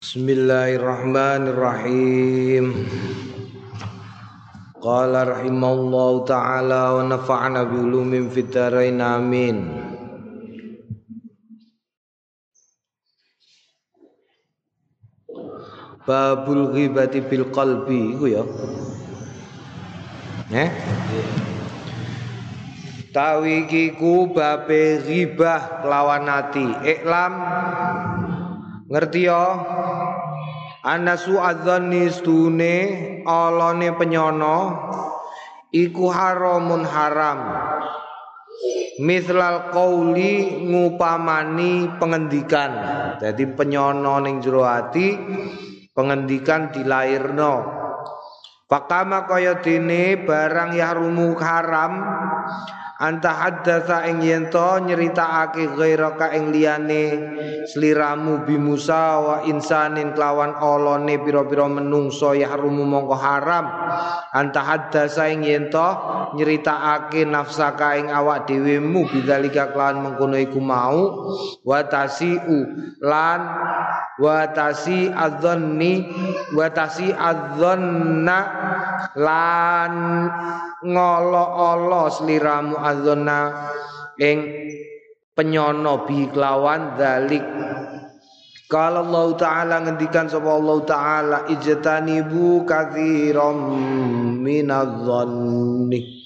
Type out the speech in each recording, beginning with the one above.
Bismillahirrahmanirrahim. Qala rahimallahu taala wa nafa'ana bi ulumin amin. Babul ghibati bil qalbi iku ya. Eh? Tawi iki ku babe ghibah lawan ati. Iklam ngerti ya anasu adzanni stune alane penyono iku haramun haram. Mislal qauli ngupamani pengendikan. Jadi penyono ning jero ati pengendikan dilairno Pakama kaya dene barang yahrumu haram anta haddatsa ing yen to nyeritakake ghairaka ing liyane sliramu bi Musa wa insanin kelawan olone pira-pira menungso ya rumu mongko haram. Anta haddatsa ing yen to nyeritakake nafsaka ing awak dhewemu bidzalika kelawan mengkono iku mau. Wa tasiu lan wa tasi adzanni wa tasi adzanna lan ngolo-olo sliramu adzanna ing penyono bi kelawan dalik kalau Allah Ta'ala ngendikan sapa Allah Ta'ala ijtanibu katsiran minadh-dhanni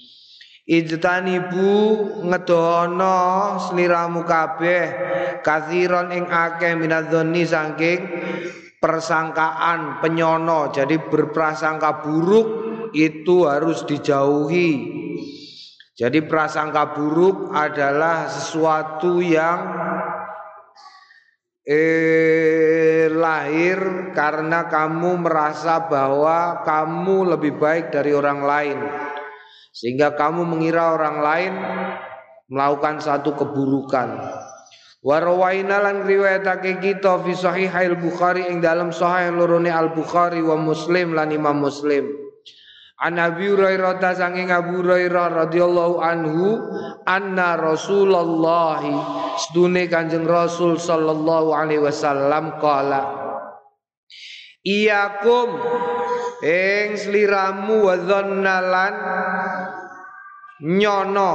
Ijtanibu ngedono sliramu kabeh kathiron ing akeh saking persangkaan penyono. Jadi berprasangka buruk itu harus dijauhi jadi prasangka buruk adalah sesuatu yang eh, lahir karena kamu merasa bahwa kamu lebih baik dari orang lain sehingga kamu mengira orang lain melakukan satu keburukan. Warawaina lan riwayatake kita fi sahih al Bukhari ing dalam sahih lorone Al Bukhari wa Muslim lan Imam Muslim. An Abi Hurairah sanging Abu Hurairah radhiyallahu anhu anna Rasulullah sedune Kanjeng Rasul sallallahu alaihi wasallam qala Iyakum ing sliramu wa dzannalan nyono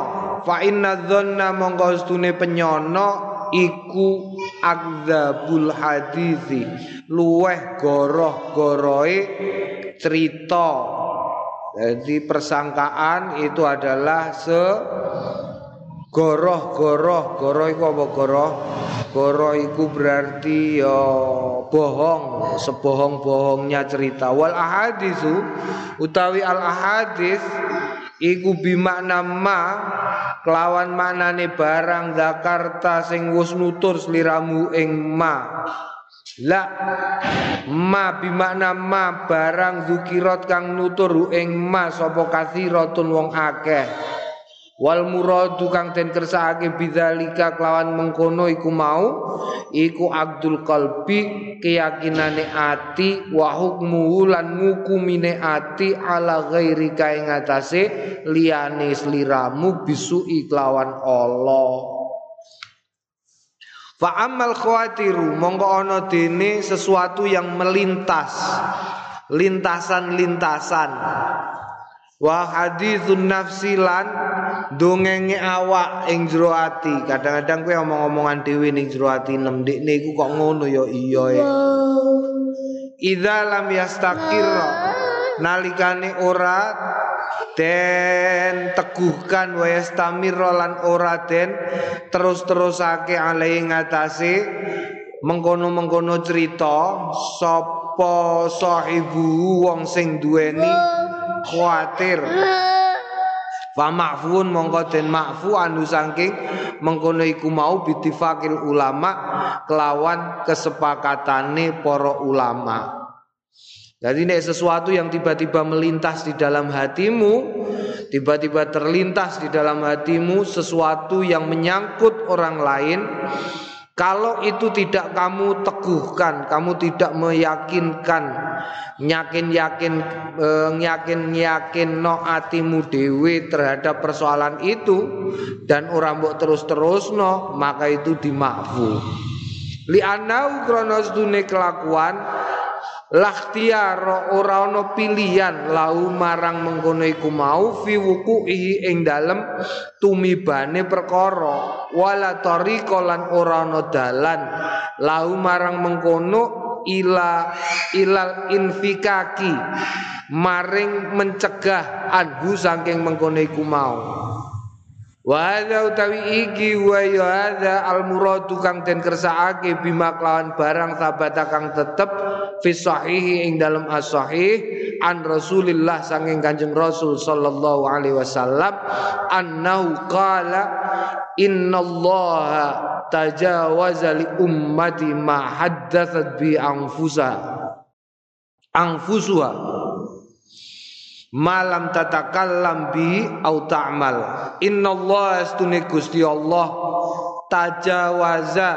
fa inna dzanna monggo stune penyono iku akdzabul hadisi luweh goroh-gorohe cerita jadi persangkaan itu adalah se goroh goroh. Goroh iku apa goroh? Goroh iku berarti ya bohong. Sebohong-bohongnya cerita. Wal ahadisu utawi al ahadis iku bimakna ma kelawan maknane barang Jakarta sing wis nutur sliramu ing ma La ma bimakna ma barang zukirat kang nutur ing ma sapa kathiratun wong akeh. Wal muradu kang den kersakake bidzalika kelawan mengkono iku mau iku abdul qalbi keyakinane ati wa hukmu lan ngukumine ati ala ghairi kae ngatasé liyane sliramu bisu kelawan Allah Fa amal khawatiru monggo ana dene sesuatu yang melintas lintasan-lintasan. Wa hadithun nafsi lan dongenge awak ing jero ati. Kadang-kadang kowe omong-omongan dhewe ning jero ati nem ndekne iku kok ngono ya iya e idza lam yastaqir nalikane ora den teguhkan wa yastamir lan ora den terus-terusake alai ngatasé mengkono-mengkono cerita sapa sahibu wong sing duweni khawatir Fa ma'fun mongko den ma'fu anu saking mengkono iku mau bitifakil ulama kelawan kesepakatane para ulama. Jadi ini sesuatu yang tiba-tiba melintas di dalam hatimu, tiba-tiba terlintas di dalam hatimu sesuatu yang menyangkut orang lain, kalau itu tidak kamu teguhkan, kamu tidak meyakinkan, yakin yakin yakin yakin no atimu dewi terhadap persoalan itu dan orang mbok terus terus no maka itu dimakfu. li anau kronos dune kelakuan Lakhtiar ora ana pilihan. Lau marang mengkono iku mau fi wukuhi ing dalem tumibane perkara. Wala tariqa lan ora ana dalan. Lau marang mengkono ila ilal infikaki maring mencegah anhu saking mengkono iku mau. Wa utawi iki wa ya hadza al muradu kang den kersakake bima kelawan barang sabata kang tetep fi sahih ing dalam as sahih an Rasulillah sanging Kanjeng Rasul sallallahu alaihi wasallam annahu qala innallaha tajawaza li ummati ma haddatsat bi anfusa. Anfusuha. Malam tatakallam bi au ta'mal. Innallaha astune Gusti Allah tajawaza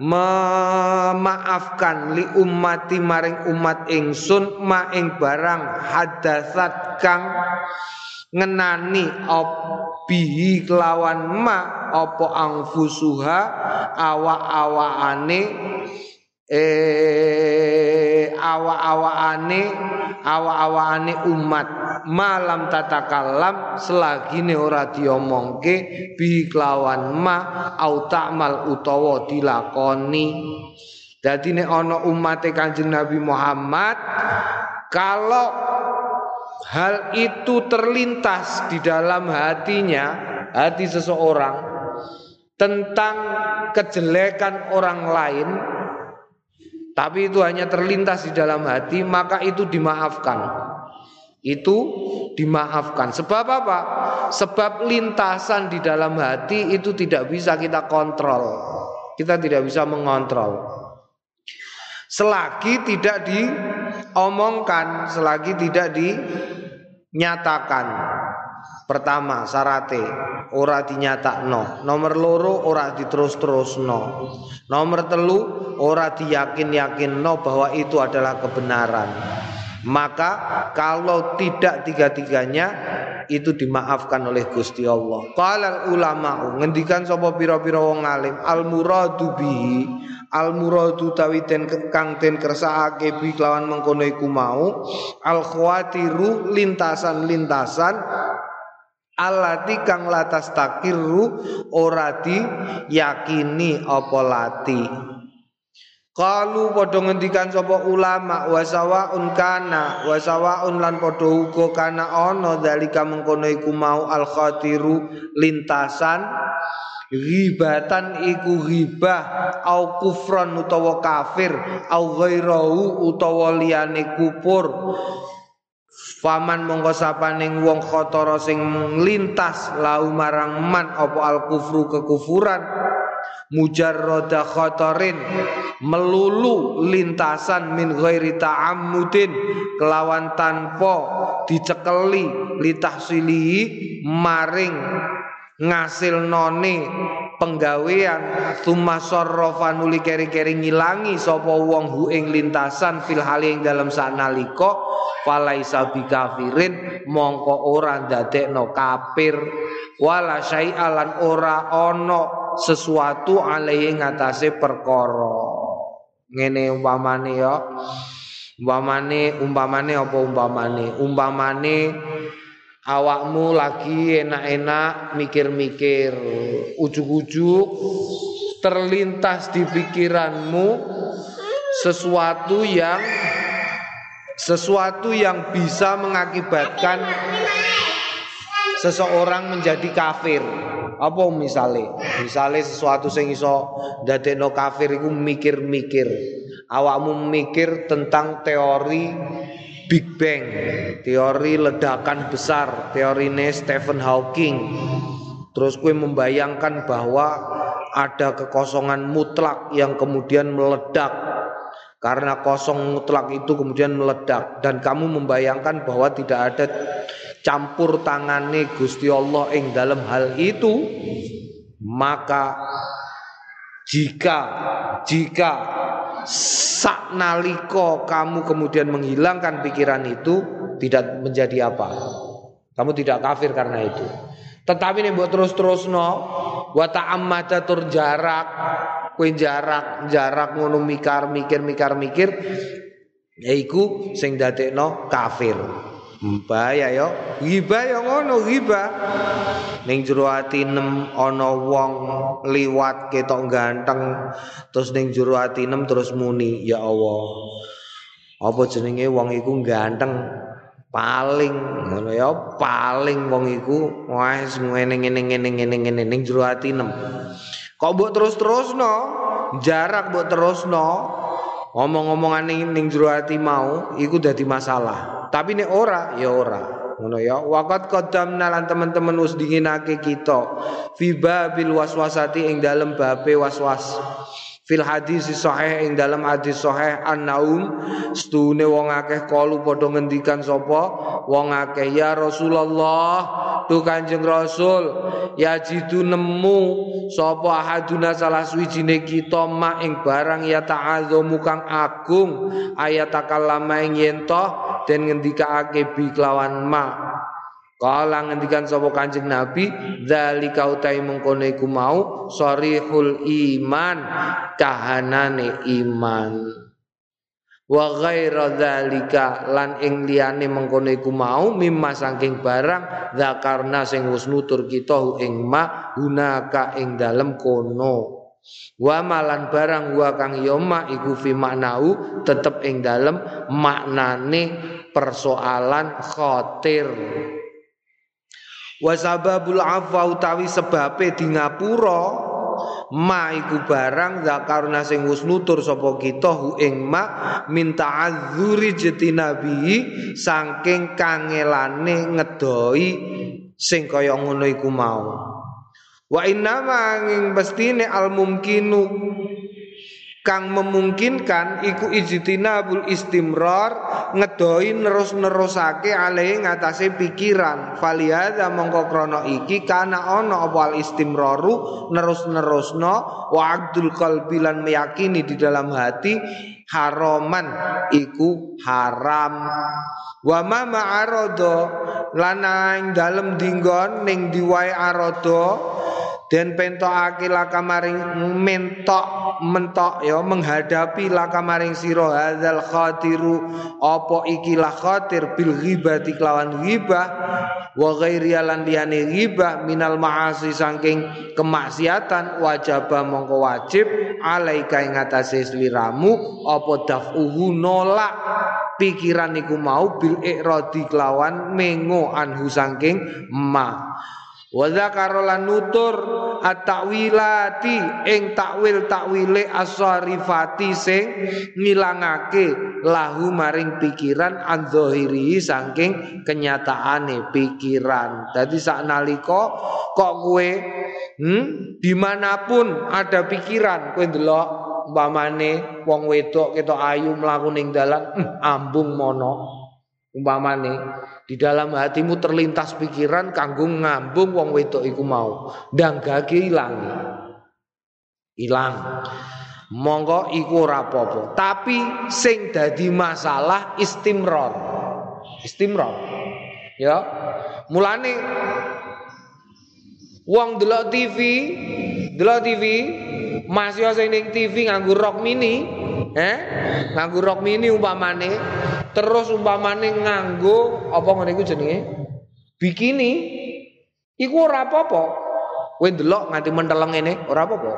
memaafkan li ummati maring umat ingsun ma ing barang hadatsat kang ngenani obi kelawan ma apa angfusuha awa-awaane eh awa-awaane awa-awane umat malam tatakallam selagine ora diomongke bi kelawan ma au ta'mal utawa dilakoni dadi nek ana umate Kanjeng Nabi Muhammad kalau hal itu terlintas di dalam hatinya hati seseorang tentang kejelekan orang lain tapi itu hanya terlintas di dalam hati, maka itu dimaafkan. Itu dimaafkan. Sebab apa? Sebab lintasan di dalam hati itu tidak bisa kita kontrol. Kita tidak bisa mengontrol. Selagi tidak diomongkan, selagi tidak dinyatakan. Pertama syarate ora no Nomor loro ora diterus-terusno. Nomor telu ora diyakin-yakinno bahwa itu adalah kebenaran. Maka kalau tidak tiga-tiganya itu dimaafkan oleh Gusti Allah. Qala ulama ngendikan sapa pira-pira wong alim al muradu bihi al muradu tawiten kang ten kersakake bi kelawan mengkono iku mau al khawatiru lintasan-lintasan Alati kang latas takiru ora di yakini apa lati. Kalu padha ngendikan sapa ulama wasawaun kana wasawaun lan padha uga kana ana dalika mengkono iku mau al khatiru lintasan Ghibatan iku ghibah au kufron utawa kafir au ghairahu utawa liyane kufur. Faman mongko sapaning wong khotoro sing lintas lau marang man apa al kufru kekufuran mujarrada khotorin melulu lintasan min ghairi ta'ammudin kelawan tanpa dicekeli litahsilihi maring ngasil none penggawean. Tuma sorrofa nuli keri-keri ngilangi sapa wong hu ing lintasan fil hali ing dalam sanalika falaisa bikafirin mongko ora ndadekno kafir. Wala syai'alan ora ana sesuatu alaihi ngatasé perkara ngene umpamane ya umpamane umpamane apa umpamane? Umpamane awakmu lagi enak-enak mikir-mikir. Ujuk-ujuk terlintas di pikiranmu sesuatu yang sesuatu yang bisa mengakibatkan seseorang menjadi kafir. Apa misalnya misalnya sesuatu sing iso dadekno kafir iku mikir-mikir. Awakmu mikir tentang teori Big Bang, teori ledakan besar, teori ini Stephen Hawking. Terus gue membayangkan bahwa ada kekosongan mutlak yang kemudian meledak karena kosong mutlak itu kemudian meledak dan kamu membayangkan bahwa tidak ada campur tangane Gusti Allah ing dalam hal itu maka jika jika sak naliko kamu kemudian menghilangkan pikiran itu tidak menjadi apa. Kamu tidak kafir karena itu. Tetapi nih buat terus-terus no, wa ta'ammada tur jarak, kowe jarak jarak ngono mikar mikir mikar mikir ya iku sing dadekno kafir Bahaya yo, ghibah yo ngono ghibah. Ning jero ati nem ana wong liwat ketok ganteng, terus ning jero ati nem terus muni, ya Allah. Apa jenenge wong iku ganteng paling ngono ya paling wong iku wis ngene ngene ngene ngene ngene ning jero ati Kok mbok terus-terusno, jarak mbok terusno, omong-omongan ning ning jero ati mau iku dadi masalah. Tapi nek ora ya ora. Ngono ya. Waqat qaddamna lan teman-teman wis dinginake kita fi babil waswasati ing dalem babe waswas. Fil hadis sahih ing dalam hadis sahih an-naum stune wong akeh kalu padha ngendikan sapa? Wong akeh ya Rasulullah tu Kanjeng Rasul ya jitu nemu sapa ahaduna salah suwijine kita mak ing barang ya ta'azzamu kang agung ayat takallama ing yen den ngendikake bi kelawan ma Kala ngendikan sapa Kanjeng Nabi, zalika utai mengkono iku mau sarihul iman, kahanane iman. Wa ghaira zalika lan ing liyane mengkono mau mimma saking barang zakarna sing wis nutur kita ing ma hunaka ing dalem kono. Wa malan barang wa kang yoma ya iku fi maknau tetep ing dalem maknane persoalan khotir wa sababul afwa utawi sebabe di ngapura ma iku barang zakarna sing wis nutur sapa kita hu ing ma minta azuri jeti nabi saking kangelane ngedoi sing kaya ngono iku mau. Wa inna manging bestine al mumkinu kang memungkinkan iku ijtinabul istimrar ngedoi nerus-nerusake alai ngatasé pikiran. Faliyada mongko iki kana ana apa al istimraru nerus-nerusno wa abdul qalbi lan meyakini di dalam hati haraman iku haram. Wa ma ma'arada lan dalem dinggon ning diwae arada dan laka maring mentok mentok ya menghadapi laka maring sira hadzal khatiru apa ikilah khatir bil ghibati kelawan ghibah wa ghairi lan ghibah minal maasi saking kemaksiatan wajaba mongko wajib alaika ing atase apa dafuhu nolak pikiran iku mau bil ikradi kelawan mengo anhu saking ma Wa dzakara nutur at-ta'wilati ing takwil takwile as-sarifati sing ngilangake lahu maring pikiran andzahiri saking kenyataane pikiran. Dadi sak nalika kok kowe hmm, di mana pun ada pikiran kowe ndelok umpamane wong wedok ketok ayu mlaku ning dalan hmm, ambung mono umpamane di dalam hatimu terlintas pikiran kanggo ngambung wong wedok iku mau. Gage ilang. Ilang. Monggo iku ora tapi sing dadi masalah istimror. Istimror. Ya. Mulane wong delok TV delok TV masih sing ning TV nganggo rok mini eh? Nganggo rok mini umpamane terus umpamane nganggo apa ngene iku jenenge? Bikini. Iku ora apa-apa. Kowe ndelok nganti menteleng ngene ora apa-apa.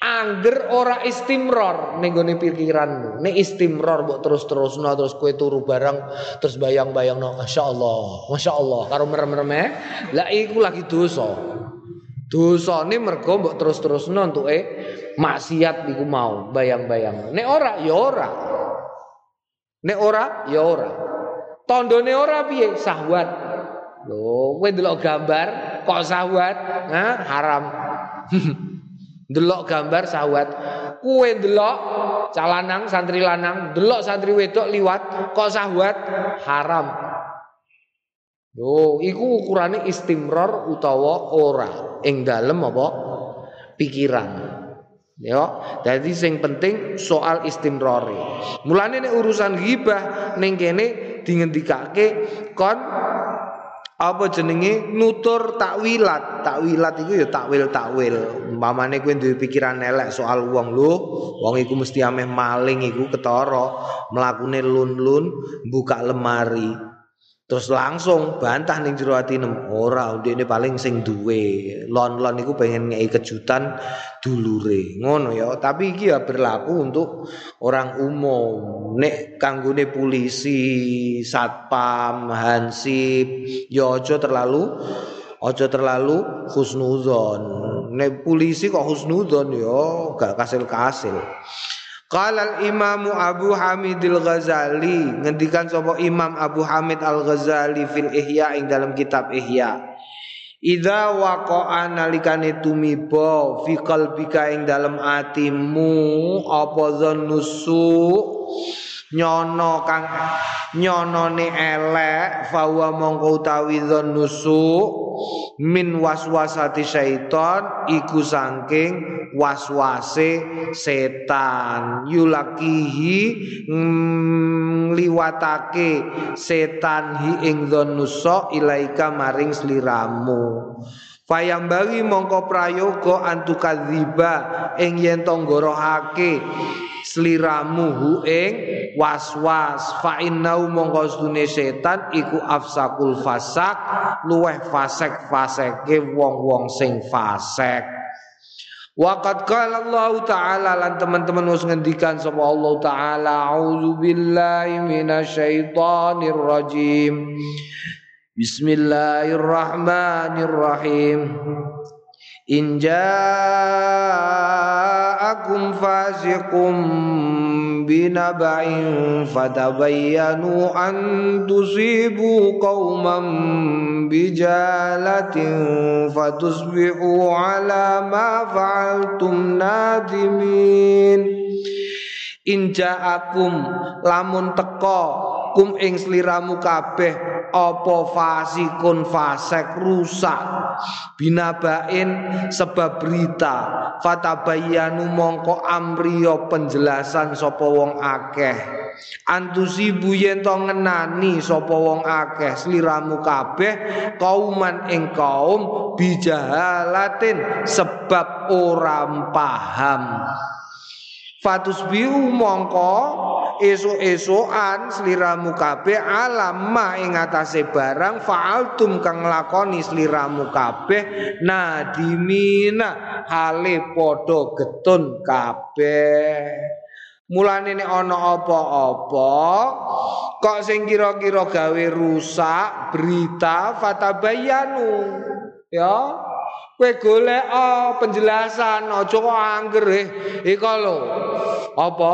Angger ora istimror ning gone pikiranmu. Nek istimror mbok terus-terusno terus kowe turu bareng terus bayang-bayangno masyaallah masyaallah karo merem-merem lah iku lagi dosa. Dosane mergo mbok terus-terusno entuke maksiat iku mau bayang-bayang. Nek ora ya ora Nek ora, ya ora. Tandane ora piye? Sahwat. Lho, kowe ndelok gambar kok sahwat? Hah? Haram. Delok gambar sahwat. Kowe ndelok calanang santri lanang, delok santri wedok liwat kok sahwat? Haram. Lho, iku ukurane istimror utawa ora ing dalem apa? Pikiran. Ya, jadi sing penting soal istimrori. Mulane nek urusan ghibah ning kene dingendikake kon apa jenenge nutur takwilat. Takwilat itu ya takwil-takwil. Umpamane kowe duwe pikiran elek soal wong lho, wong iku mesti ameh maling iku ketara, mlakune lun-lun, buka lemari. Terus langsung bantah ning jero atine ora ini paling sing duwe. Lon-lon iku pengen ngei kejutan dulure. Ngono ya, tapi iki ya berlaku untuk orang umum. Nek kanggone polisi, satpam, hansip, ya aja terlalu aja terlalu husnuzon. Nek polisi kok husnuzon ya gak kasil-kasil. Qala al-Imam Abu Hamid al-Ghazali ngendikan sapa Imam Abu Hamid al-Ghazali fil Ihya ing dalam kitab Ihya. Idza waqa'a nalikane tumiba fi qalbika ing dalam atimu apa zannusu nyono kang nyonone elek fawa mongko utawi nusu min waswasati syaiton iku saking waswase setan. Yulakihi ngliwatake setan hi ing nuso ilaika maring sliramu. Payambangi mongko prayoga antukadziba ing yen tonggorohake sliramu ing waswas. Fa innau mongko setan iku afsakul fasak luweh fasek faseke wong-wong sing fasek. Waqad qala Allah taala lan teman-teman wis ngendikan sapa Allah taala auzubillahi minasyaitonir rajim. Bismillahirrahmanirrahim. In ja'akum fasiqum binaba'in fatabayyanu an tusibu qauman bijalatin fatusbihu ala ma fa'altum nadimin. In ja'akum lamun teko kum ing sliramu kabeh apa fasikun fasek rusak. Binabain sebab berita fatabayanu mongko amriyo penjelasan sapa wong akeh. Antusibu yen to ngenani sapa wong akeh sliramu kabeh kauman ing kaum bijahalatin sebab ora paham Fatusbihu mongko esuk-esukan sliramu kabeh alam ma ing atase barang fa'altum kang nglakoni sliramu kabeh nadimina hale padha getun kabeh. Mulane nek ana apa-apa kok sing kira-kira gawe rusak berita fatabayanu ya Kowe golek oh, penjelasan aja kok angger eh. Iko lho. Apa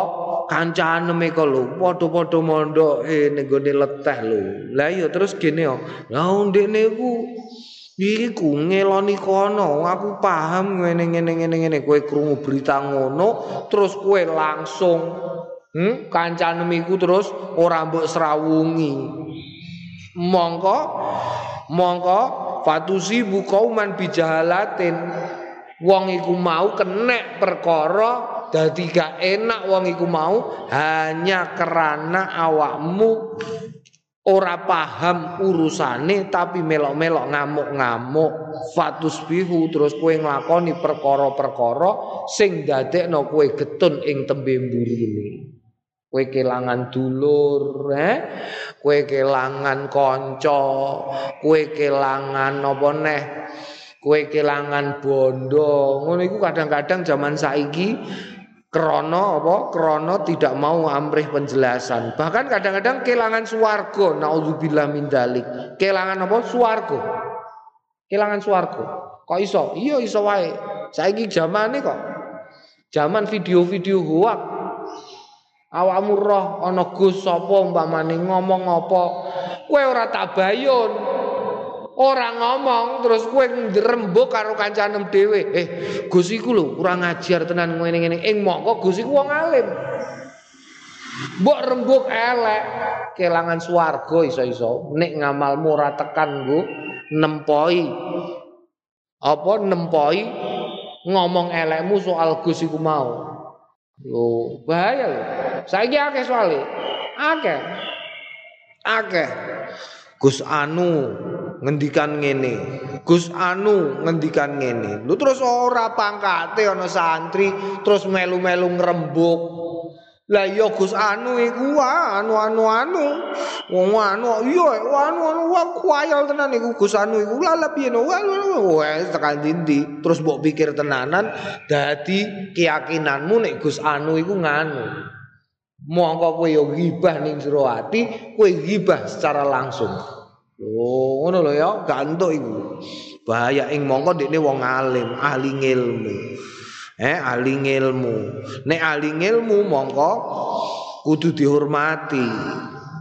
kancane meko lho padha-padha mondok eh ning gone leteh lho. Lah iya terus gene yo. Lah ndekne ku iku ngeloni kono. Aku paham ngene ngene ngene ngene kowe krungu berita ngono terus kowe langsung hmm, kancane miku terus ora mbok srawungi. Mongko mongko fatusibu kauman bijahalatin. Wong iku mau kenek perkara dadi gak enak wong iku mau hanya karena awakmu ora paham urusane tapi melok-melok ngamuk-ngamuk. Fatusbihu terus kowe nglakoni perkara-perkara sing dadekno kowe getun ing tembe mburine kowe kelangan dulur eh kowe kelangan kanca kowe kelangan apa neh? Kowe kelangan bondo. Ngono iku kadang-kadang zaman saiki krono apa? Krono tidak mau amrih penjelasan. Bahkan kadang-kadang kelangan swarga naudzubillah min dalik kelangan apa? Swarga. Kelangan swarga. Kok iso? Iya iso wae. Saiki zamane kok. Zaman video-video hoak awakmu roh ana Gus sapa umpamane ngomong apa? Kowe ora tabayun. Ora ngomong terus kowe ngrembug karo kancanem dhewe. Eh Gus iku lho ora ngajar tenan ngene-ngene. Ing mongko Gus iku wong alim. Mbok rembug elek kelangan swarga iso-iso. Nek ngamalmu ora tekan nggo nempoi. Apa nempoi ngomong elekmu soal Gus iku mau? Lho, bahaya lho. Saiki akeh soalé. Akeh. Akeh. Gus anu ngendikan ngene. Gus Anu ngendikan ngene. Lu terus ora pangkate ana santri terus melu-melu ngrembug. Lah iya Gus Anu iku anu anu anu. Wong anu iya anu anu wah kuayal tenan iku Gus Anu iku lha piye no. Wes tekan dindi terus mbok pikir tenanan dadi keyakinanmu nek Gus Anu iku nganu. Mongko kowe yo gibah ning jero ati, kowe gibah secara langsung. Oh, ngono lho ya, gantuk iku. Bahaya ing mongko dekne wong alim, ahli ilmu. Eh, ahli ilmu. Nek ahli ilmu mongko kudu dihormati.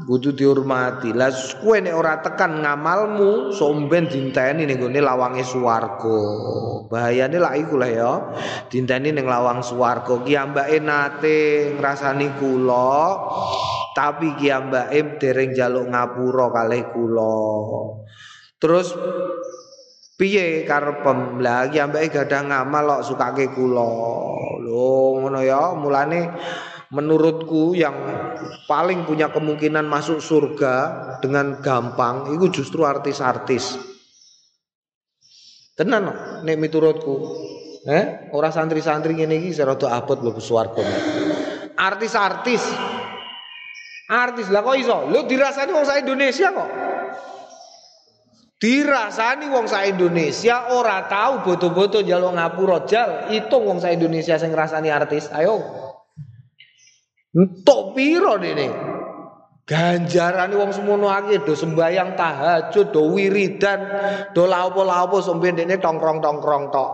Kudu dihormati. Lah kowe nek ora tekan ngamalmu, somben dinteni ning gone lawange swarga. Bahayane lak iku lah ya. Dinteni ning lawang swarga. Ki ambake nate ngrasani kula. tapi ki ambake dereng jaluk ngapura kalih kula. Terus piye karepem? Lah ki ambake gadah ngamal kok sukake kula. Lho ngono ya, mulane menurutku yang paling punya kemungkinan masuk surga dengan gampang itu justru artis-artis. Tenan nek miturutku. Eh, ora santri-santri ngene iki serada abot mlebu swarga. Artis-artis Artis lah kok iso? Lu dirasani wong sak Indonesia kok. Dirasani wong sak Indonesia ora tahu boto-boto jaluk ngapura jal, itu wong sak Indonesia sing ngrasani artis. Ayo. Entuk piro dene? Ganjaran wong semono akeh do sembayang tahajud, do wiridan, do laopo-laopo sampe dene tongkrong-tongkrong tok.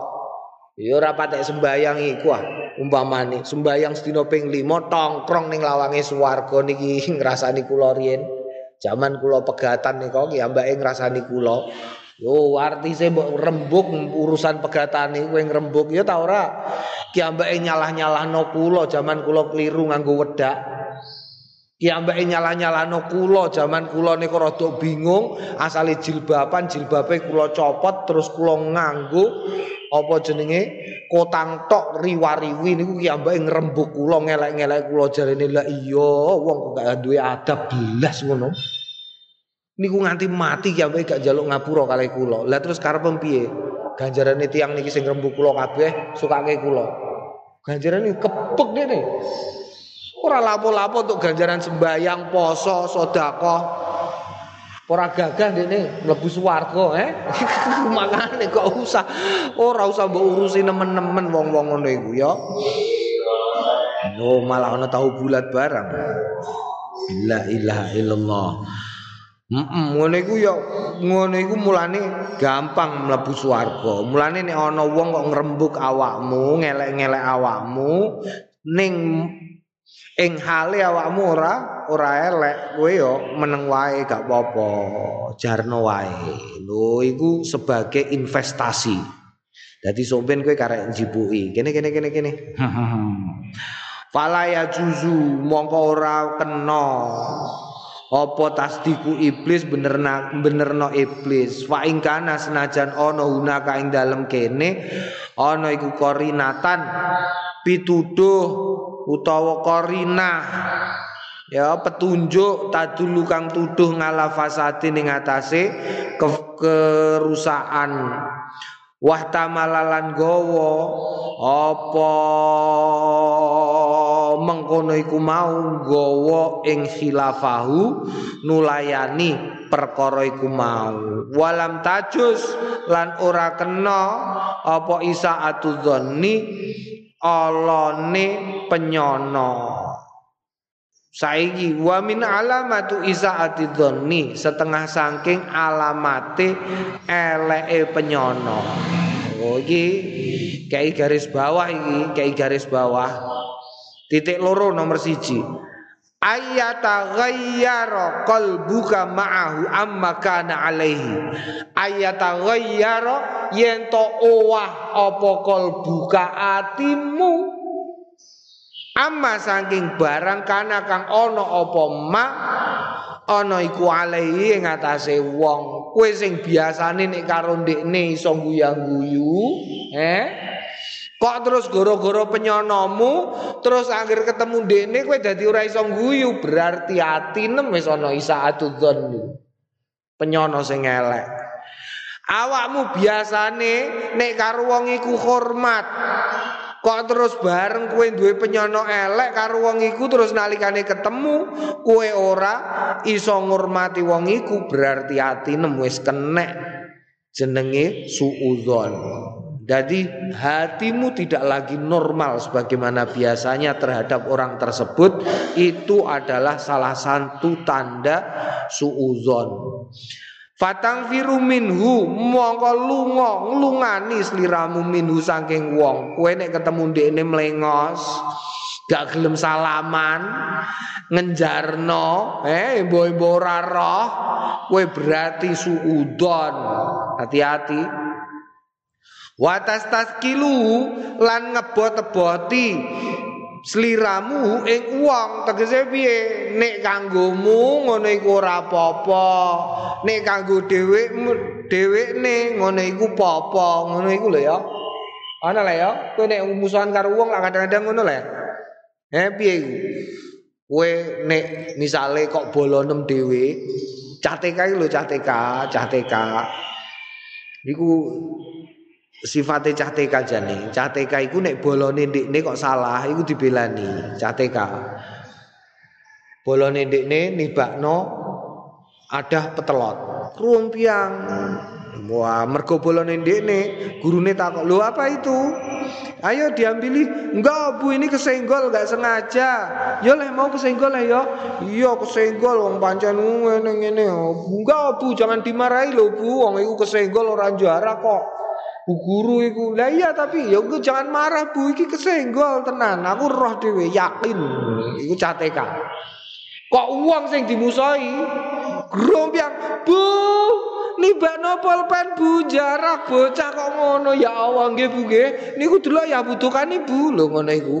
Ya ora patek sembayang iku ah. Umpamane sembayang sedina ping 5 tongkrong ning lawange swarga niki ngrasani kula riyen. Zaman kula pegatan nika ki ambake ngrasani kula. Yo artise mbok rembug urusan pegatan niku kowe ngrembug ya ta ora. Ki ambake nyalah-nyalahno kula zaman kula kliru nganggo wedak. Ki ambake nyalah-nyalahno kula zaman kula niku rada bingung asale jilbaban jilbabe kula copot terus kula nganggo apa jenenge kotang tok riwariwi niku ki ambake ngrembug kula ngelek-ngelek kula jarene la iya wong kok gak duwe adab belas ngono. Niku nganti mati ki ambake gak njaluk ngapura kalih kula. Lah terus karep piye ganjarane tiang niki sing ngrembug kula kabeh sukake kula ganjarane kepek dene ora lapo-lapo untuk ganjaran sembayang poso sedekah Ora gagah dene mlebu swarga, eh. Makane kok usah ora usah mbok urusi nemen-nemen wong-wong ngono iku ya. Oh, malah ana tahu bulat barang. La ilaha illallah. Ngono iku ya ngono iku mulane gampang mlebu swarga. Mulane nek ana wong kok ngrembug awakmu, ngelek-ngelek awakmu ning ing hale awakmu ora ora elek kowe yo meneng wae gak apa-apa jarno wae. Lho iku sebagai investasi. Dadi somben kowe karek njipuki kene kene kene kene. Fala ya juzu mongko ora kena apa tasdiku iblis bener benerno iblis? Fa ing kana senajan ana hunaka ing dalem kene ana iku korinatan pituduh utawa korinah. Ya petunjuk tadulu kang tuduh ngala fasati ning atase ke kerusakan. Wah tamalalan gowo apa mengkono iku mau gowo ing khilafahu nulayani perkara iku mau walam tajus lan ora kena apa isa atudzonni alane penyono Saiki wa min alamatu isaati dzanni setengah saking alamate eleke penyono. Oh iki garis bawah iki, garis bawah. Titik loro nomor siji. Ayata ghayyara qalbuka ma'ahu amma kana alaihi. Ayata ghayyara yen to owah apa qalbuka atimu Amma saking barang kana kang ana apa ma ana iku alaihi ing atase wong. Kowe sing biasane nek karo ndekne iso guyang-guyu, eh? Kok terus gara-gara penyonomu terus akhir ketemu ndekne kowe dadi ora iso guyu, berarti atine wis ana isa atudzon. Penyono sing elek. Awakmu biasane nek karo wong iku hormat. Kok terus bareng kue duwe penyono elek karo wong iku terus nalikane ketemu kue ora iso ngurmati wong iku berarti hati nemu wis kenek jenenge suudzon. Jadi hatimu tidak lagi normal sebagaimana biasanya terhadap orang tersebut itu adalah salah satu tanda suudzon. Fatang firu minhu mongko lunga nglungani sliramu minhu saking wong. Kowe nek ketemu ndekne mlengos, gak gelem salaman, ngenjarno, eh mbok ora roh, berarti suudon. Hati-hati. Watas taskilu lan ngebot-eboti sliramu ing uang. Tegese piye? Nek kanggomu ngono iku ora apa-apa. Nek kanggo dhewek dhewekne ngono iku apa-apa. Ngono iku lho ya. Ana lah ya. Kowe nek musuhan karo wong lah kadang-kadang ngono lah eh piye iku? Kowe nek misale kok bolonem dhewe cah TK lho cah TK iku sifate cah TK jane. Cah TK iku nek bolone ndekne kok salah iku dibelani cah TK. Bolone ndekne nibakno ada petelot. Rumpiang. Wah, mergo bolone ndekne gurune takok, "Lho apa itu?" Ayo diambili. Enggak, Bu, ini kesenggol enggak sengaja. Ya leh mau kesenggol ya. Iya, kesenggol wong pancen ngene ngene. Enggak, Bu, jangan dimarahi lho, Bu. Wong iku kesenggol ora juara kok. Bu guru iku. Lah iya tapi ya gue jangan marah Bu iki kesenggol tenan. Aku roh dhewe yakin. Iku CTK. Kok uang sing dimusahi? Grombyang, Bu. Nibakno pulpen Bu jarak bocah kok ngono ya Allah nggih Bu nggih. Niku delok ya butuhkan Ibu lho ngono iku.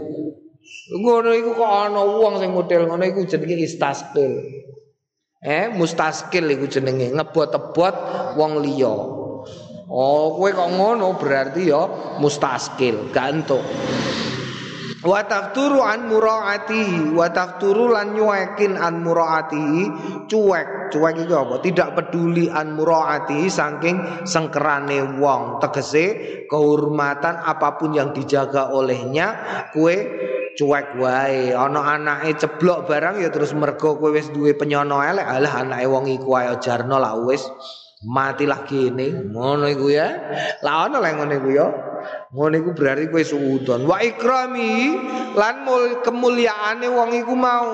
Ngono iku kok ana wong sing model ngono iku jenenge istaskil. Eh mustaskil iku jenenge ngebot-ebot wong liya. Oh, kowe kok ngono berarti ya mustaskil, gantuk. Wa tafturu an muraati wa tafturu lan nyuekin an muraati cuek. Cuek itu apa? Tidak peduli an muraati saking sengkerane wong. Tegese kehormatan apa pun yang dijaga olehnya kue cuek wae ana anake ceblok barang ya terus mergo kowe wis duwe penyono elek alah anake wong iku ayo jarno lah wis matilah kene. Ngono iku ya. La ono lek ngono iku ya. Ngono iku berarti kowe suudon. Wa ikrami lan mul kemuliaane wong iku mau.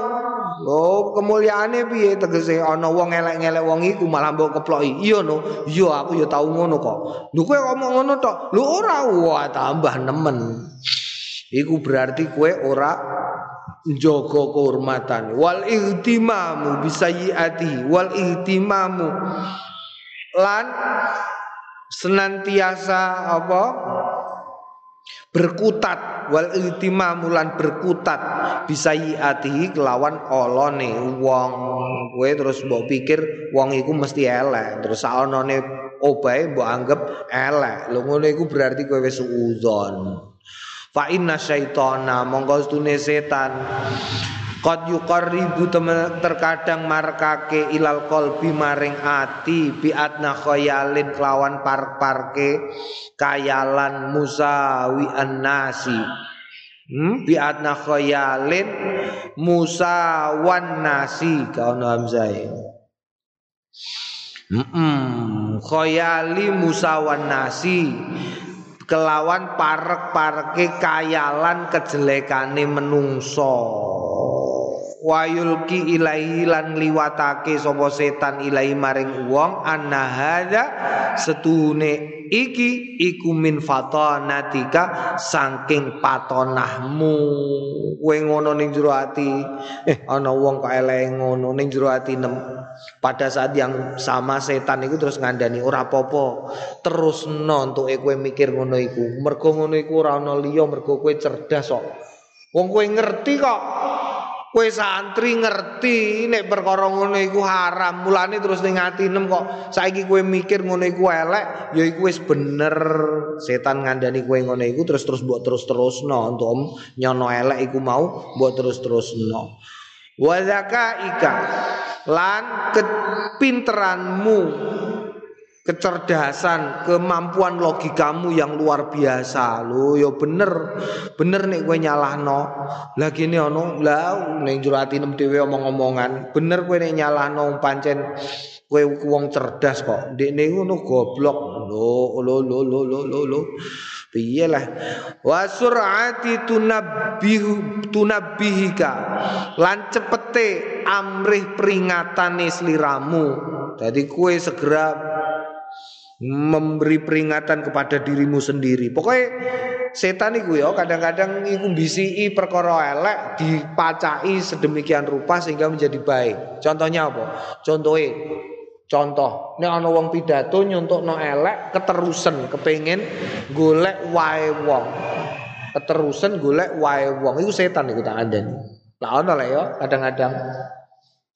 Lho kemuliaane piye tegese ana wong elek-elek wong iku malah mbok keploki. Iya no. Iya aku ya tau ngono kok. Lho kowe ngomong ngono tok. Lho ora. Wah tambah nemen. Iku berarti kowe ora njaga kehormatan. Wal ihtimamu bisayiati wal ihtimamu lan senantiasa apa? Berkutat. Wal iltimamu berkutat. Bisa yiati kelawan olone wong. Kowe terus mbok pikir wong iku mesti elek. Terus saonone obahe mbok anggap elek. Lho ngono iku berarti kowe wis uzon. Fa inna syaitana monggo setan Qad yuqarribu terkadang markake ilal qalbi maring ati biatna khayalin kelawan par-parke kayalan musawi nasi Hmm, biatna khayalin musawan nasi kaono hamzah. Hmm, khayali musawan nasi kelawan parek-pareke kayalan kejelekane menungso wayulki ilahi lan liwatake sapa setan ilahi maring wong anna hadza setune iki iku min fatanatika saking patonahmu. Kowe ngono ning jero ati? Eh ana wong kok elek ngono ning jero ati nem? Pada saat yang sama setan iku terus ngandani ora apa-apa terus no untuk kowe mikir ngono iku. Mergo ngono iku ora ana liya mergo kowe cerdas kok. Wong kowe ngerti kok Kowe santri ngerti nek perkara ngono iku haram, mulane terus ning atinem kok saiki kowe mikir ngono iku elek, ya iku wis bener. Setan ngandani kowe ngono iku terus terus mbok terus-terusno untuk nyono elek iku mau mbok terus-terusno. Wa zakaika lan kepinteranmu kecerdasan, kemampuan logikamu yang luar biasa. Lo yo bener, bener nih gue nyalahno. Lagi nih ono, lah neng jurati nem dewe omong-omongan. Bener gue nih nyalahno pancen gue uang cerdas kok. Dek nih ngono goblok. Lo lo lo lo lo lo lo. Piye lah wa sur'ati tunabbihu tunabbihika lan cepete amrih peringatane sliramu. Jadi kue segera memberi peringatan kepada dirimu sendiri. Pokoknya setan itu ya kadang-kadang iku bisi perkara elek dipacai sedemikian rupa sehingga menjadi baik. Contohnya apa? Contohnya Contoh, nek ana wong pidato nyontukno elek keterusan kepengen golek wae wong. Keterusan golek wae wong iku setan iku tak andani. Lah ana lah ya kadang-kadang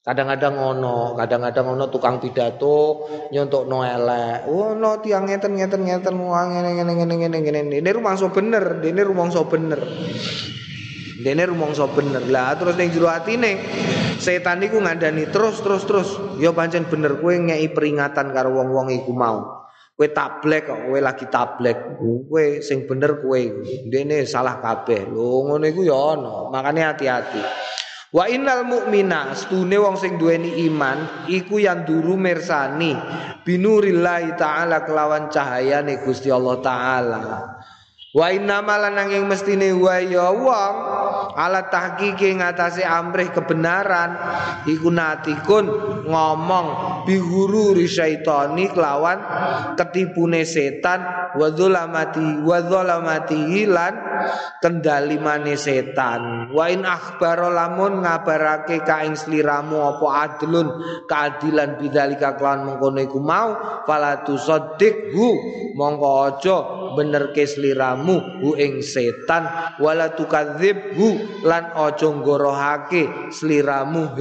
Kadang-kadang ono, kadang-kadang ono tukang pidato nyontok no elek. Oh no tiang ngeten ngeten ngeten wong ngene ngene ngene ngene ngene. Ini rumangsa bener, ini rumangsa bener. Ini rumangsa bener. Lah terus ning jero atine setan iku ngandani terus terus terus. Ya pancen bener kowe ngei peringatan karo wong-wong iku mau. Kowe tablek kok, kowe lagi tablek. Kowe sing bener kowe. Dene salah kabeh. Lho ngono iku ya ono. Makane hati-hati. Wa innal mu'mina stune wong sing duweni iman iku yang duru mersani binurillahi taala kelawan cahayane Gusti Allah taala. Wa inna malan nanging mestine wa ya wong ala tahqiqi ngatasi amrih kebenaran iku natikun ngomong bihuru syaitani kelawan ketipune setan wa dzulamati wa dzulamati lan kendali mane setan. Wa in akhbaro lamun ngabarake ka ing sliramu apa adlun keadilan bidzalika kelawan mengkono iku mau fala tusaddiqhu mongko aja benerke sliramu hu ing setan. Wala tukadzibhu lan aja nggorohake sliramu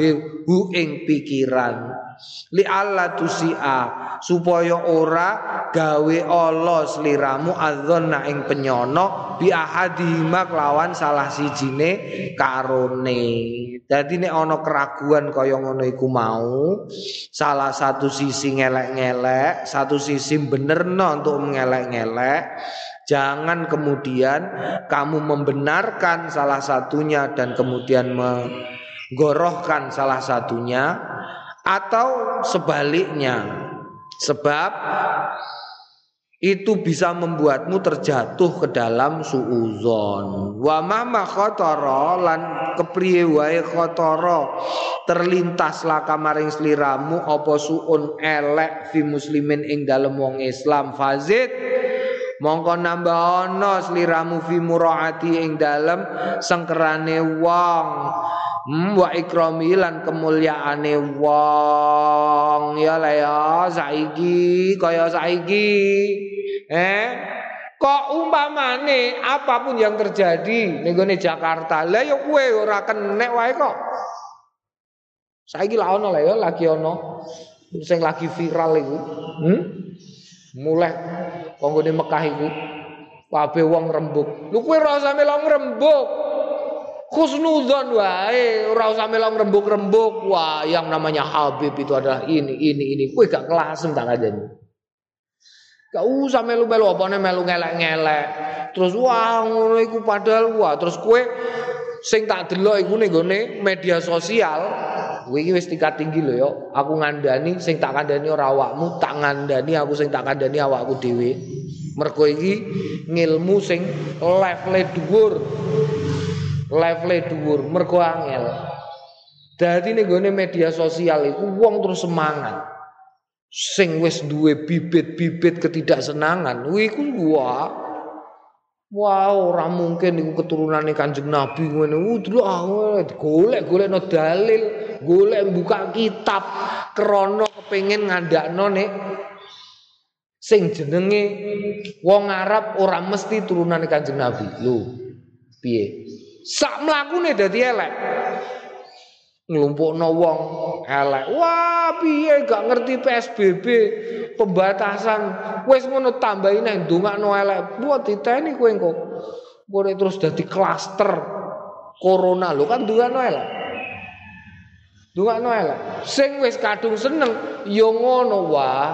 hu ing pikiran li Allah tusia supaya ora gawe Allah sliramu adzonna ing penyono bi ahadihima lawan salah sijine karone. Dadi nek ana keraguan kaya ngono iku mau salah satu sisi ngelek-ngelek satu sisi benerno untuk mengelek-ngelek Jangan kemudian kamu membenarkan salah satunya dan kemudian menggorohkan salah satunya atau sebaliknya. Sebab itu bisa membuatmu terjatuh ke dalam suuzon. Wa mama khotoro lan kepriye wae khotoro terlintas lah kamaring sliramu apa suun elek fi muslimin ing dalem wong Islam. Fazid mongko nambah ana sliramu fi muraati ing dalem sengkerane wong Hmm, wa ikrami lan kemuliaane wong. Ya lah ya saiki kaya saiki. Eh kok umpamane apa pun yang terjadi ning Jakarta lah ya kowe ora kenek wae kok. Saiki lah ono lah ya lagi ono sing lagi viral iku. Hmm? mulai wong Mekah iku. Kabeh wong rembug. Lu kowe ora rembug Khusnudzon wae, ora usah melong rembuk-rembuk. Wah, yang namanya Habib itu adalah ini, ini, ini. Kowe gak kelasem tak ajeni. Gak usah melu-melu apa melu ngelek-ngelek. Terus wah ngono iku padahal wah terus kowe sing tak delok iku ning media sosial. Kowe iki wis tingkat tinggi lho ya. Aku ngandani sing tak kandani ora awakmu, tak ngandani aku sing tak kandani awakku dhewe. Mergo iki ngilmu sing level dhuwur level dhuwur mergo angel. Dadi ning gone media sosial iku wong terus semangat. Sing wis duwe bibit-bibit ketidaksenangan, kuwi iku wah. Wah, ora mungkin iku keturunane Kanjeng Nabi ngene. Udah ah, golek-golek no dalil, golek buka kitab krana kepengin ngandakno nek sing jenenge wong Arab ora mesti turunane Kanjeng Nabi. Lho, piye? Sak mlakune dadi elek. Nglumpukno wong elek. Wah piye? Gak ngerti PSBB pembatasan. Wis ngono tambahi nang ndongakno elek. Buat diteni kowe engko. Kowe terus dadi klaster corona. Lho kan ndongakno elek. Ndongakno elek. Sing wis kadung seneng ya ngono wah.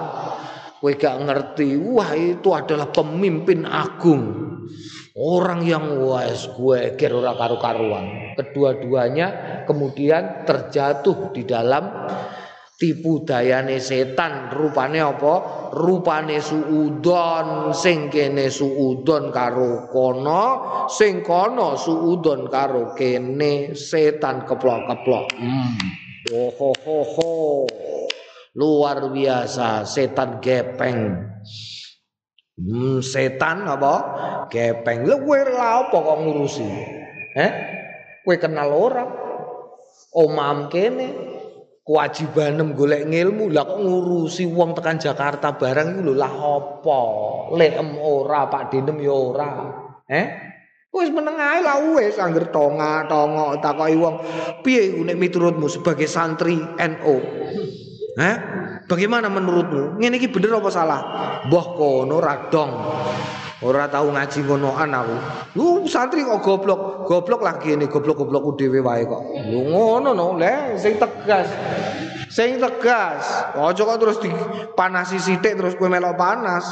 Kowe gak ngerti, wah itu adalah pemimpin agung. Orang yang wes gue kira ora karu-karuan. Kedua-duanya kemudian terjatuh di dalam tipu dayane setan rupane apa rupane suudon sing kene suudon karo kono sing kono suudon karo kene setan keplok-keplok hmm. oh, ho, ho, ho. luar biasa setan gepeng hmm, setan apa? Kowe lha apa kok ngurusi? Eh kowe kenal orang omam kene. Kewajibanem golek ngilmu. Lah kok ngurusi wong tekan Jakarta barang iku lho? Lah apa? Leem ora Pak Dinem ya ora. Eh wis meneng ae lah wis. Angger tonga tongo takoki wong. Piye nek miturutmu sebagai santri NU eh bagaimana menurutmu ngene iki bener apa salah mbah kono radong Ora tahu ngaji ngonoan aku. Lu santri kok goblok. Goblok lagi ini goblok-goblok dhewe wae kok. Lu ngono no, le sing tegas. Sing tegas. Ojo kok terus dipanasi sithik terus kowe melok panas.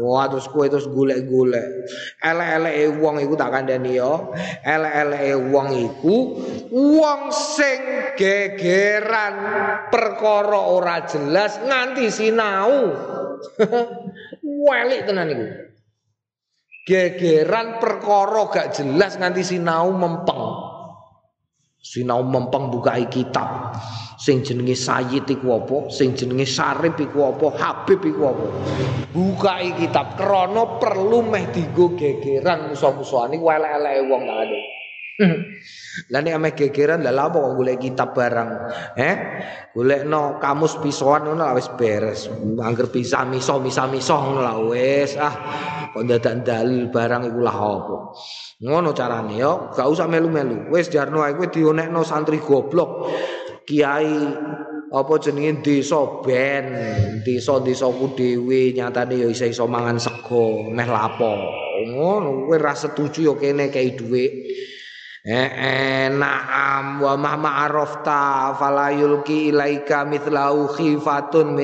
Wah terus kowe terus golek-golek. Elek-eleke wong iku tak kandhani yo. Elek-eleke wong iku wong sing gegeran perkara ora jelas nganti sinau. Welik tenan iku gegeran perkara gak jelas nganti sinau mempeng sinau mempeng buka kitab sing jenenge Sayyid iku apa sing jenenge Syarif iku apa Habib iku apa buka kitab krana perlu meh digo gegeran musuh-musuhan iku elek-eleke wong ada Lah nek ame gegeran lah apa kok golek kitab barang. Eh? Golekno kamus pisoan ngono lah wis beres. Angger pisah miso misah miso ngono lah wis. Ah, kok dadak dalil barang iku lah apa. Ngono carane yo, gak usah melu-melu. Wis jarno ae kowe dionekno santri goblok. Kiai apa jenenge desa ben, desa-desaku dhewe nyatane ya iso-iso mangan sego, meh lapo. Ngono kowe ra setuju yo kene kei dhuwit. Eh, na'am wa ma ma'arafta fala yulki ilaika mithlahu khifatun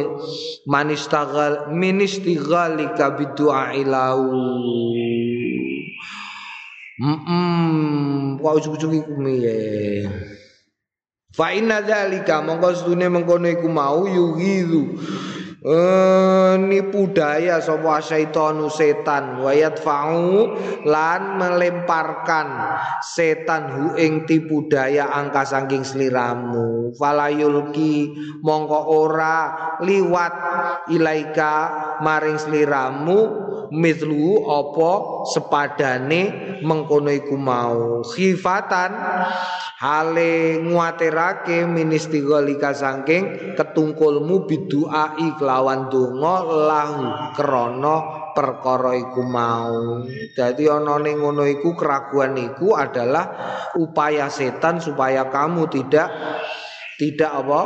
man istaghal min istighalika bidu'a ilau Mm, kok ujug-ujug iku piye? Fa inna dzalika mongko sedune mengkono iku mau yughidhu Eh, nipu daya sapa syaitanu setan wayat fa'u lan melemparkan setan hu ing tipu daya angka saking sliramu falayulki mongko ora liwat ilaika maring sliramu mithlu apa sepadane mengkono iku mau. Khifatan hale nguatirake ministigolika saking ketungkulmu biduai kelawan donga lahu krana perkara iku mau. Dadi ana ning ngono iku keraguan iku adalah upaya setan supaya kamu tidak tidak apa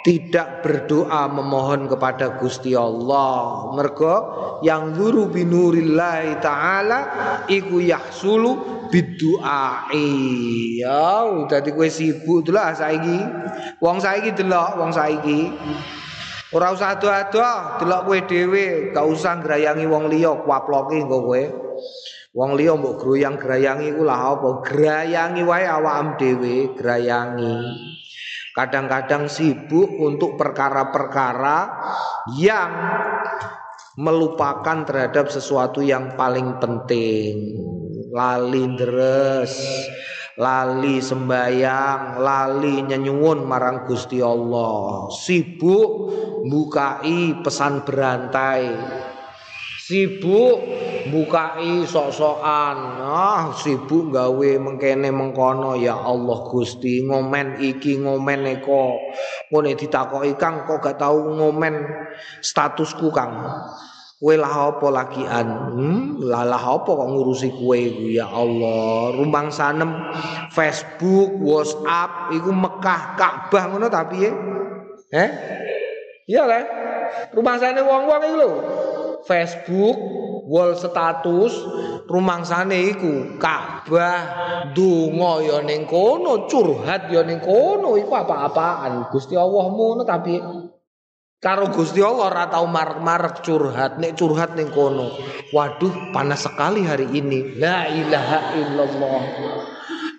tidak berdoa memohon kepada Gusti Allah. Mergo yang guru binurillahi taala iku yahsulu biduai. Ya dadi kowe sibuk delok saiki. Wong saiki delok wong saiki. Ora usah ado-ado delok kowe dhewe. Gak usah ngrayangi wong liya kuaploke engko kowe. Wong liya mbok groyang grayangi iku lah apa? Grayangi wae awakmu dhewe grayangi kadang-kadang sibuk untuk perkara-perkara yang melupakan terhadap sesuatu yang paling penting. Lali deres lali sembayang lali nyenyuwun marang Gusti Allah. Sibuk bukai pesan berantai sibuk bukai sok-sokan. Ah sibuk gawe mengkene mengkono. Ya Allah Gusti ngomen iki ngomen eko. Ngene ditakoki Kang kok gak tau ngomen statusku Kang? Kowe lah apa lagian hmm lah lah apa kok ngurusi kowe ya Allah rumbang sanem Facebook WhatsApp iku Mekah Ka'bah ngono tapi ya eh iya lah. Rumah sana wong-wong iku lho Facebook, wall status, rumangsane iku Ka'bah, donga ya ning kono, curhat ya ning kono, iku apa-apaan. Gusti Allah ngono tapi Karo Gusti Allah ora tau marek-marek curhat, nek curhat ning kono. Waduh, panas sekali hari ini. La ilaha illallah.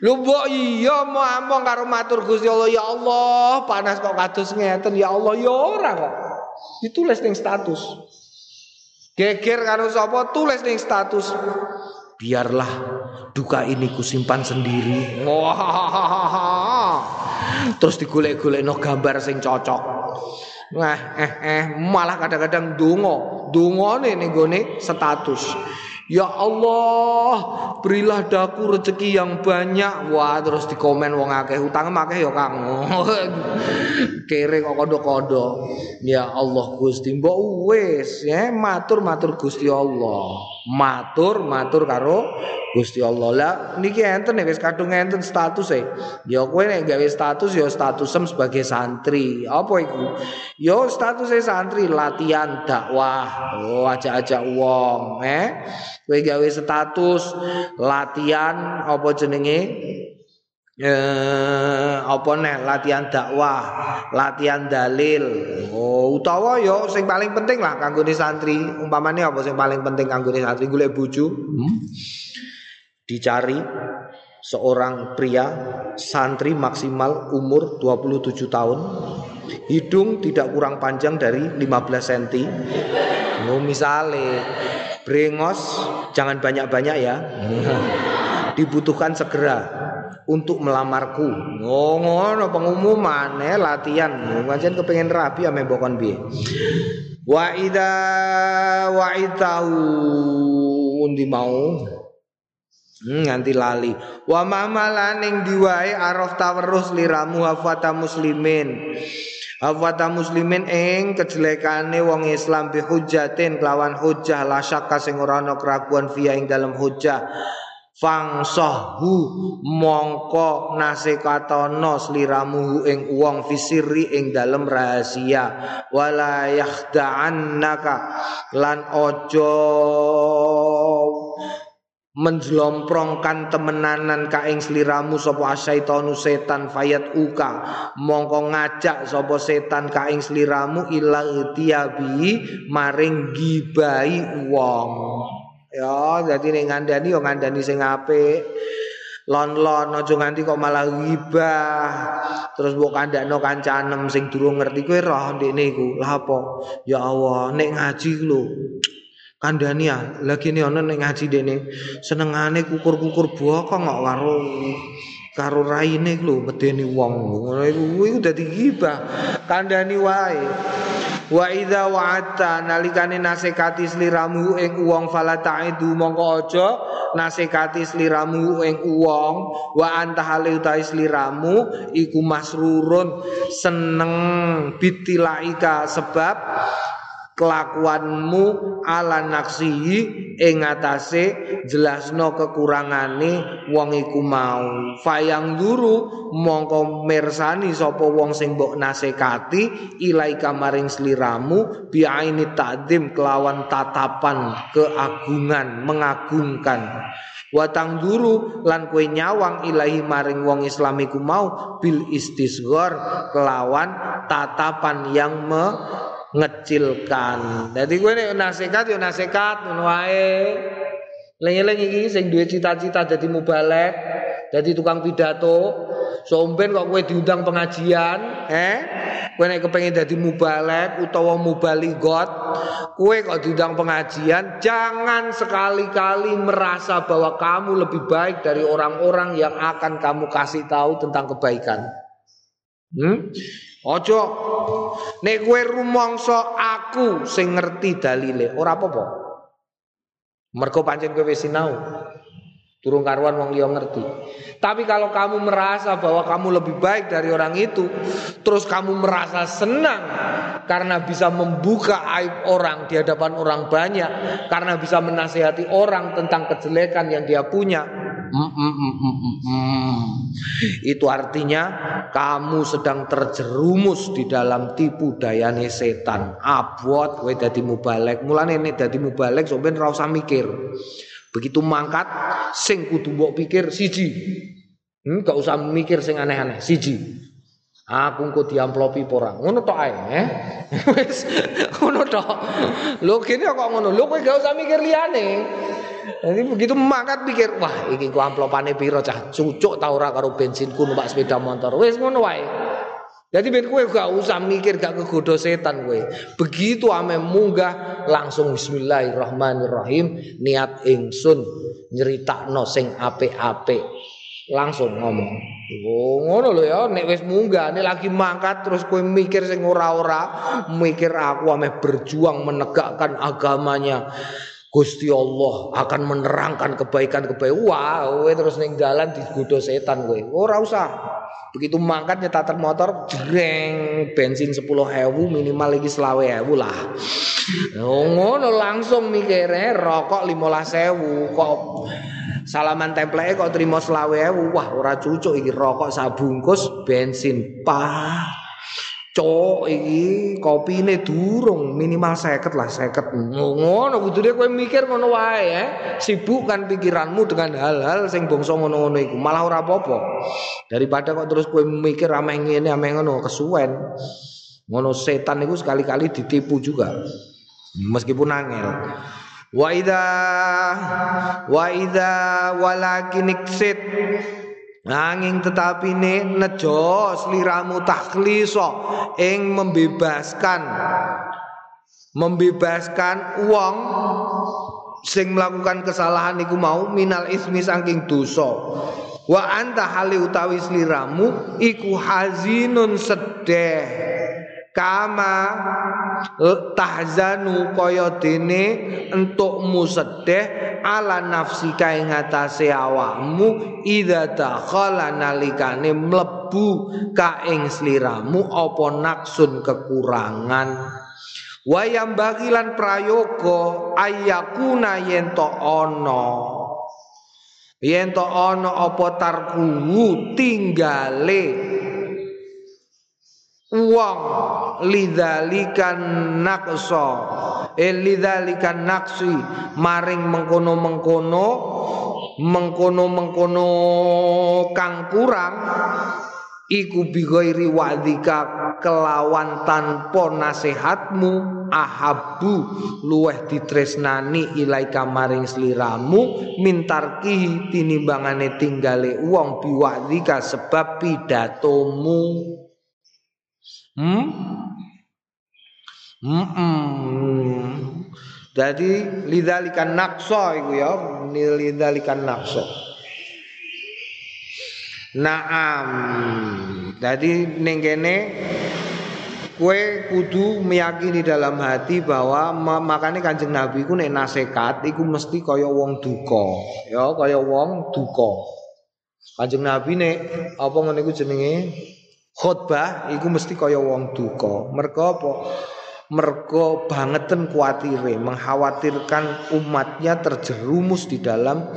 Lu mbok iya mau among karo matur Gusti Allah, ya Allah, panas kok kados ngeten, ya Allah, ya ora kok. Ditulis ning status. Geger karo sapa tulis ning status. Biarlah duka ini kusimpan sendiri. Terus digolek-golek no gambar sing cocok. Nah, eh eh malah kadang-kadang dongo, dongo nih nih status. Ya Allah, berilah daku rezeki yang banyak. Wah, terus di komen wong akeh utang akeh ya Kang. Kere kok kodo-kodo. Ya Allah Gusti, mbok wis ya matur matur Gusti Allah. Matur matur karo Gusti Allah lah niki enten nek wis kadung enten status e. Ya kowe nek gawe status ya statusem sebagai santri. Apa iku? Ya statusnya santri latihan dakwah. Oh, ajak-ajak wong, eh. Kowe gawe status latihan apa jenenge? Eh, apa nih latihan dakwah, latihan dalil. Oh, utawa yo sing paling penting lah kanggo santri. Umpamane apa sing paling penting kanggo santri golek bojo? Hmm? dicari seorang pria santri maksimal umur 27 tahun hidung tidak kurang panjang dari 15 cm oh, misalnya brengos jangan banyak-banyak ya dibutuhkan segera untuk melamarku oh, ngono pengumuman eh, latihan ngajen kepengen rapi ame bokon bi wa ida wa itahu undi mau Hmm, nganti lali. Wa mamalaning diwae araf tawerus liramu hafata muslimin. Hafata muslimin ing kejelekane wong Islam bi hujatin kelawan hujah la syakka sing ora ana keraguan via ing dalam hujah. Fangsohu mongko nasekatono sliramu ing wong fisiri ing dalam rahasia. Wala yakhda'annaka lan ojo menjlomprongkan temenanan kaing sliramu sapa asyaitonu setan fayat uka. Mongko ngajak sapa setan kaing sliramu ila tiabi maring gibai wong ya dadi ning ngandani yo ngandani sing apik. Lon-lon aja nganti kok malah gibah terus mbok kandakno kancanem sing durung ngerti kowe roh ndekne iku. Lha apa? Ya Allah nek ngaji lho. Kandhani ya lagi ini ana ning ngaji dene senengane kukur-kukur bokong kok karo karo raine lho medeni wong. Ngono iku dadi gibah kandhani wae wa idza wa'ata nalikane nasekati sliramu ing wong fala ta'idu mongko aja nasekati sliramu ing wong wa anta hale utahe sliramu iku masrurun seneng bitilaika sebab kelakuanmu ala naksihi ing atase jelasno kekurangane wong iku mau. Fayang duru mongko mirsani sapa wong sing mbok nasekati ilaika maring sliramu biaini takdim kelawan tatapan keagungan mengagungkan. Watang duru lan kue nyawang ilahi maring wong islamiku mau bil istisgor kelawan tatapan yang me ngecilkan. Jadi gue nih nasihat yo nasihat ngono wae. Lengi iki sing duwe cita-cita dadi mubalek, dadi tukang pidato. Somben kok kowe diundang pengajian, eh? Kowe nek kepengin dadi mubalek utawa mubaligot, kowe kok diundang pengajian, jangan sekali-kali merasa bahwa kamu lebih baik dari orang-orang yang akan kamu kasih tahu tentang kebaikan. Hmm? Ojo nek kowe rumangsa aku sing ngerti dalile, ora apa-apa. Mergo pancen kowe wis sinau. Turun karuan wong liya ngerti. Tapi kalau kamu merasa bahwa kamu lebih baik dari orang itu, terus kamu merasa senang karena bisa membuka aib orang di hadapan orang banyak, karena bisa menasihati orang tentang kejelekan yang dia punya, Mm, mm, mm, Itu artinya kamu sedang terjerumus di dalam tipu dayane setan. Abot kowe dadi mubalek. Mulane nek dadi mubalek sampeyan ora usah mikir. Begitu mangkat sing kudu mbok pikir siji. Hmm, gak usah mikir sing aneh-aneh, siji. Aku engko diamplopi ora. Ngono tok ae, eh. Wis ngono tok. Lho kene kok ngono. Lho kowe gak usah mikir liyane. Jadi begitu mangkat pikir, wah iki ku amplopane piro cah cucuk ta ora karo bensinku numpak sepeda motor. Wis ngono wae. Jadi ben kowe gak usah mikir gak kegoda setan kowe. Begitu ame munggah langsung bismillahirrahmanirrahim niat ingsun nyeritakno sing apik-apik. Langsung ngomong. Oh, ngono lho ya, nek wis munggah, nek lagi mangkat terus kowe mikir sing ora-ora, mikir aku ame berjuang menegakkan agamanya. Gusti Allah akan menerangkan kebaikan-kebaikan. Wah, kowe terus ning dalan digoda setan kowe. Ora usah. Begitu mangkat nyetar motor, jreng bensin 10.000 minimal selawe ewu lah. Ngono langsung mikirnya rokok 15.000 kok Salaman template kok terima selawe wah ora cucuk iki rokok sabungkus bensin pah. Cok iki kopine durung minimal seket lah seket. Ngono kudune kowe mikir ngono wae ya sibuk kan pikiranmu dengan hal-hal sing bangsa ngono-ngono iku malah ora apa-apa. Daripada kok terus kowe mikir ameh ngene ameh ngono kesuwen. Ngono setan iku sekali-kali ditipu juga meskipun angel. Wa idza wa idza walakin iksit Nanging tetapi ne nejo sliramu takhliso ing membebaskan membebaskan uang sing melakukan kesalahan iku mau minal ismi saking dosa. Wa anta hali utawi sliramu iku hazinun sedeh. Kama tahzanu kaya dene entukmu sedeh ala nafsi kae ngatasé awakmu idza dakhala nalikane mlebu ka ing sliramu apa naksun kekurangan. Wayam bagilan prayoga ayakuna yen to ana. Yen to ana apa tarku tinggale uang lidzalikan naqsa. Eh lidzalikan naqsi. Maring mengkono-mengkono mengkono-mengkono kang kurang iku bighairi wa'dika kelawan tanpa nasihatmu ahabu luweh ditresnani ilaika maring sliramu mintarki tinimbangane tinggale wong biwa'dika sebab pidatomu Hmm? Hmm. -mm. Jadi lidzalikan naqsa iku ya, lidzalikan naqsa. Naam. Jadi ning kene kue kudu meyakini dalam hati bahwa makanya kanjeng Nabi ku nek nasehat iku mesti kaya wong duka, ya kaya wong duka. Kanjeng Nabi nek apa ngene iku jenenge khutbah iku mesti kaya wong duka. Mergo apa? Mergo bangeten kuatire mengkhawatirkan umatnya terjerumus di dalam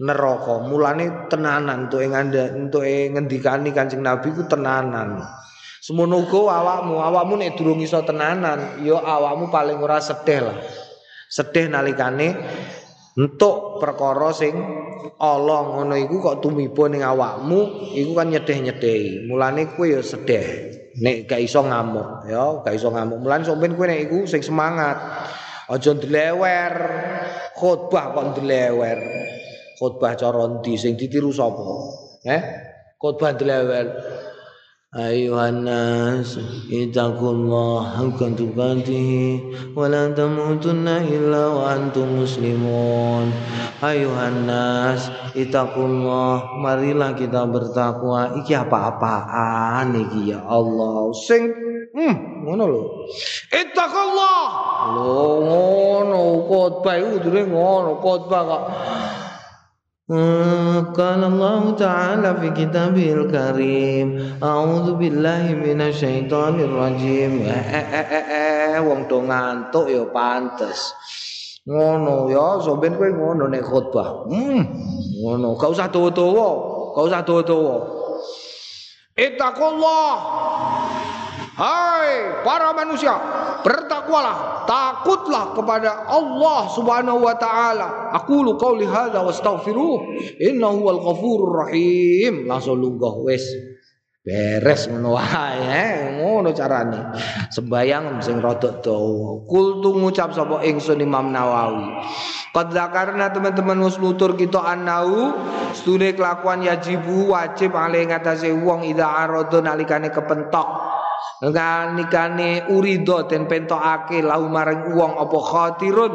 neraka. Mulane tenanan untuk nganda untuk ngendikani Kanjeng Nabi ku tenanan. Semono uga awakmu, awakmu nek durung iso tenanan, ya awakmu paling ora sedih lah. Sedih nalikane Entuk perkara sing Allah ngono iku kok tumiba ning awakmu iku kan nyedeh-nyedehi. Mulane kowe ya sedih. Nek gak iso ngamuk ya, gak iso ngamuk. Mulane sampean kowe nek iku sing semangat. Aja ndlewer. Khotbah kok ndlewer. Khotbah cara ndi sing ditiru sapa? Eh? Khotbah ndlewer. أيها الناس اتقوا الله حق تقاته ولا تموتن إلا وأنتم مسلمون أيها الناس اتقوا الله marilah kita bertakwa iki apa-apaan iki ya Allah sing hmm ngono lho ittaqullah lho ngono khotbah iku ngono khotbah kok قال الله تعالى في كتابه الكريم أعوذ بالله من الشيطان الرجيم wong do ngantuk ya pantes ngono ya sampean kowe ngono nek khotbah hmm ngono gak usah dawa-dawa gak usah dawa-dawa ittaqullah Hai para manusia, bertakwalah, takutlah kepada Allah Subhanahu wa taala. Aku lu qauli hadza wastaghfiruh, innahu wal ghafurur rahim. Langsung lunggah wis. beres ngono wae ngono carane sembayang sing rada dawa kul ngucap sapa ingsun Imam Nawawi Qad karena teman-teman wis nutur kita anau stune kelakuan yajibu wajib ale ngatasé wong ida arada nalikane kepentok Nganikane urido den pentokake lau maring wong apa khatirun?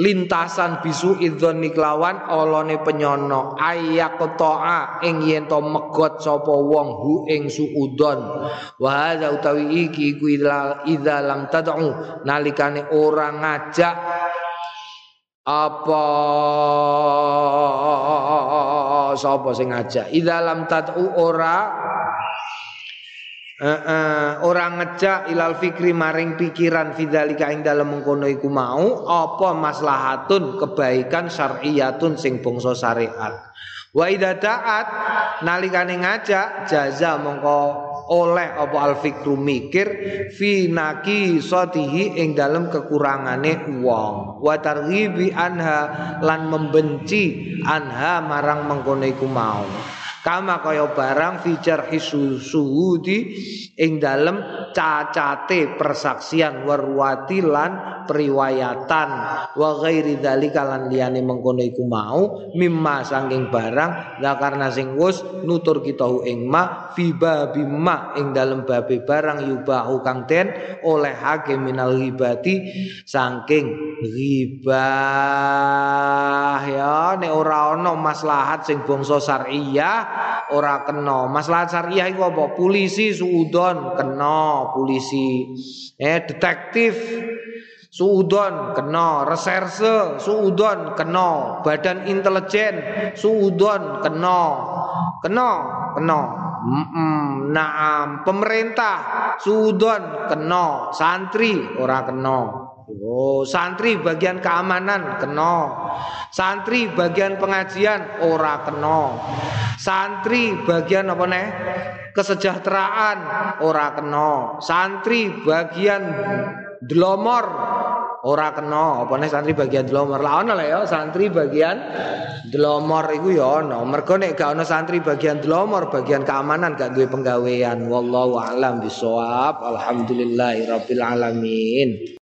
Lintasan bisu idzon niklawan olone penyono ayak toa ing yen to megot sapa wong hu ing suudon? Wa hadza utawi iki iku idza lam tad'u nalikane ora ngajak apa sapa sing ngajak. Idza lam tad'u ora Uh, uh, orang ngejak ilal fikri maring pikiran fidzalika ing dalem mengkono iku mau apa maslahatun kebaikan syar'iyatun sing bangsa syariat? Wa idza ta'at nalikane ngajak jaza mongko oleh apa al fikru mikir fi naki sotihi ing dalem kekurangane wong. Wa targhibi anha lan membenci anha marang mengkono iku mau kama kaya barang fijar suhudi ing dalem cacate persaksian warwati lan periwayatan. Wa ghairi dzalika lan liyane mengkono iku mau mimma saking barang la karena sing nutur kita ing ma fi bima ing dalem babe barang yubahu kang den oleh hakim minal ghibati saking ghibah. Ya nek ora ana maslahat sing bangsa syariah ora kena. Masalah syariah iku apa? Polisi suudon kena polisi. Eh detektif suudon kena, reserse suudon kena, badan intelijen suudon kena. Kena, kena. Mm -mm, naam, pemerintah suudon kena, santri ora kena. Oh, santri bagian keamanan kena. Santri bagian pengajian ora kena. Santri bagian apa nih? Kesejahteraan ora kena. Santri bagian delomor ora kena. Apa nih santri bagian delomor? Lah ono ya santri bagian delomor iku ya ono. Mergo nek gak ono santri bagian delomor, bagian keamanan gak duwe penggawean. Wallahu a'lam bishawab. Alhamdulillahirabbil alamin.